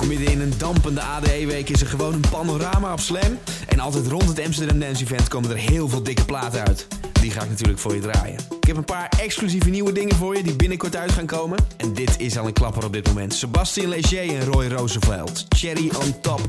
Ook midden in een dampende ADE-week is er gewoon een panorama op Slam. En altijd rond het Amsterdam Dance Event komen er heel veel dikke platen uit. Die ga ik natuurlijk voor je draaien. Ik heb een paar exclusieve nieuwe dingen voor je die binnenkort uit gaan komen. En dit is al een klapper op dit moment. Sebastien Leger en Roy Roosevelt. Cherry on top.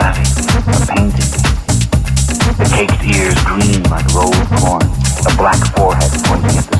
a painting. The caked ears green like rolled corn, a black forehead pointing at the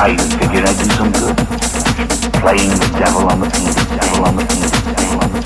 I figured I'd do some good. Playing the devil on the piano, devil on the piano, devil on the